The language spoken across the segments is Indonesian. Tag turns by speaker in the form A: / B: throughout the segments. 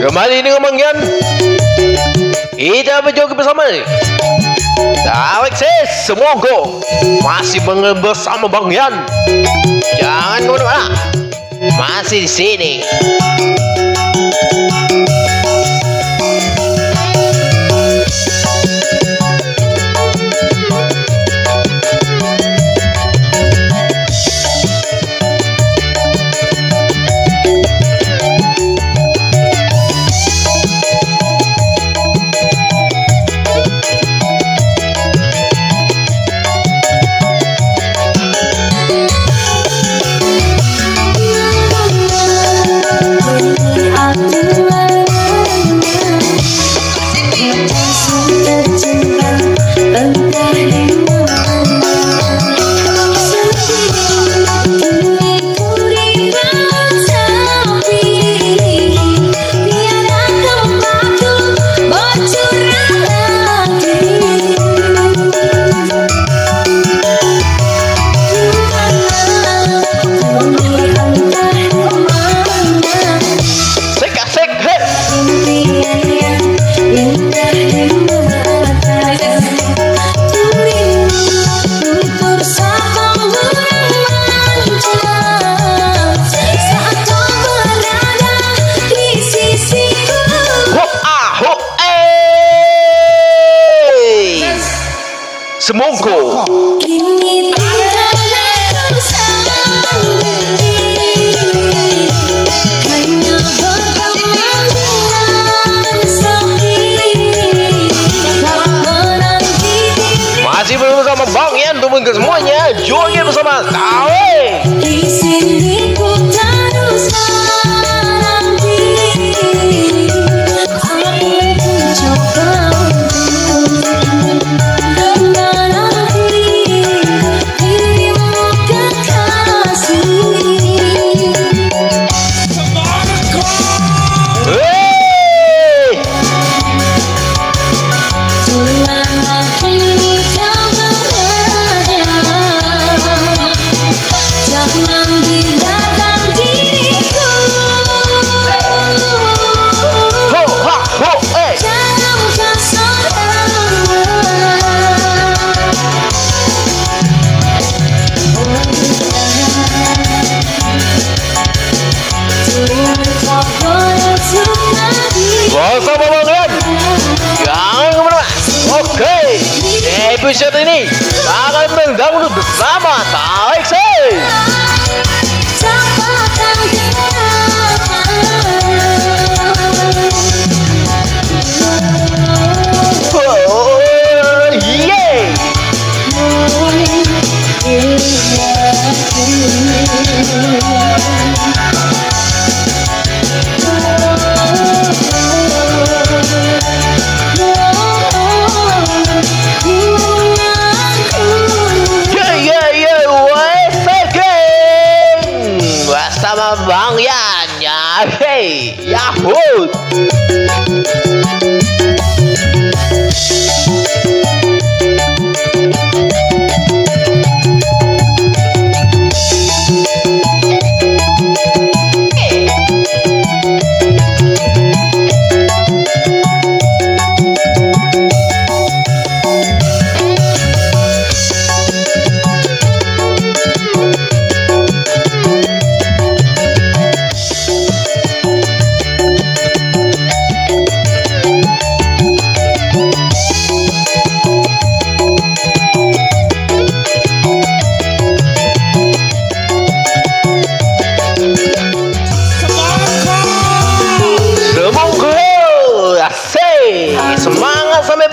A: Kembali dengan Bang Kita berjumpa bersama Alexis Semongko Masih bersama Bang Yan. Jangan ke mana-mana Masih di sini Semongko. Masih bersama Bang Yan ke semuanya. Join bersama Tawe. Di sini ku episode Hey, Yahoo!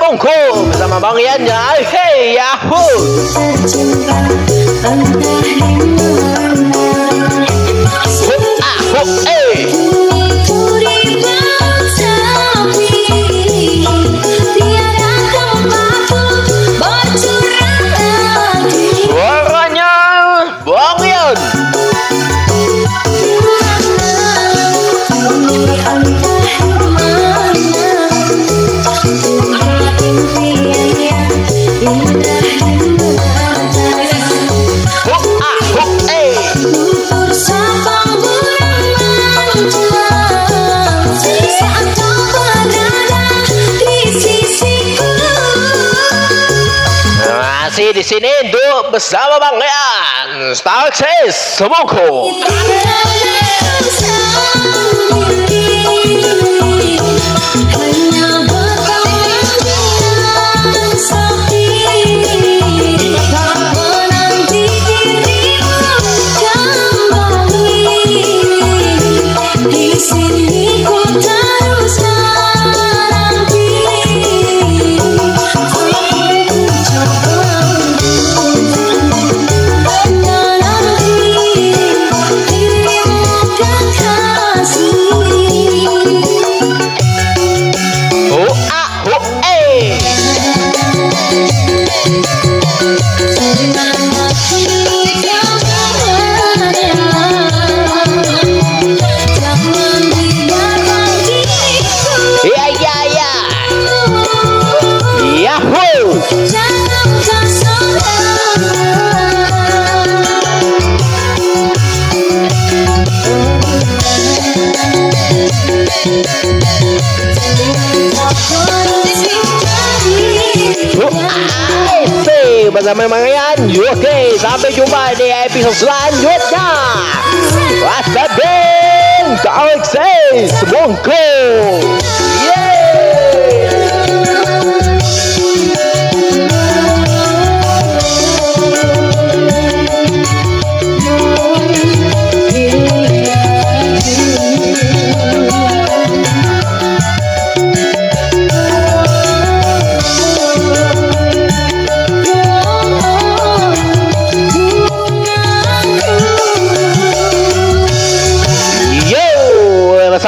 A: Bongko bersama Bang Yanya. Hey, Yahoo! Sini untuk bersama Bang Yan Starksis Semongko bersama Marian Oke sampai jumpa di episode selanjutnya Wasaben Galaxy Semongko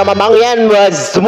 A: bersama Bang Yan buat semua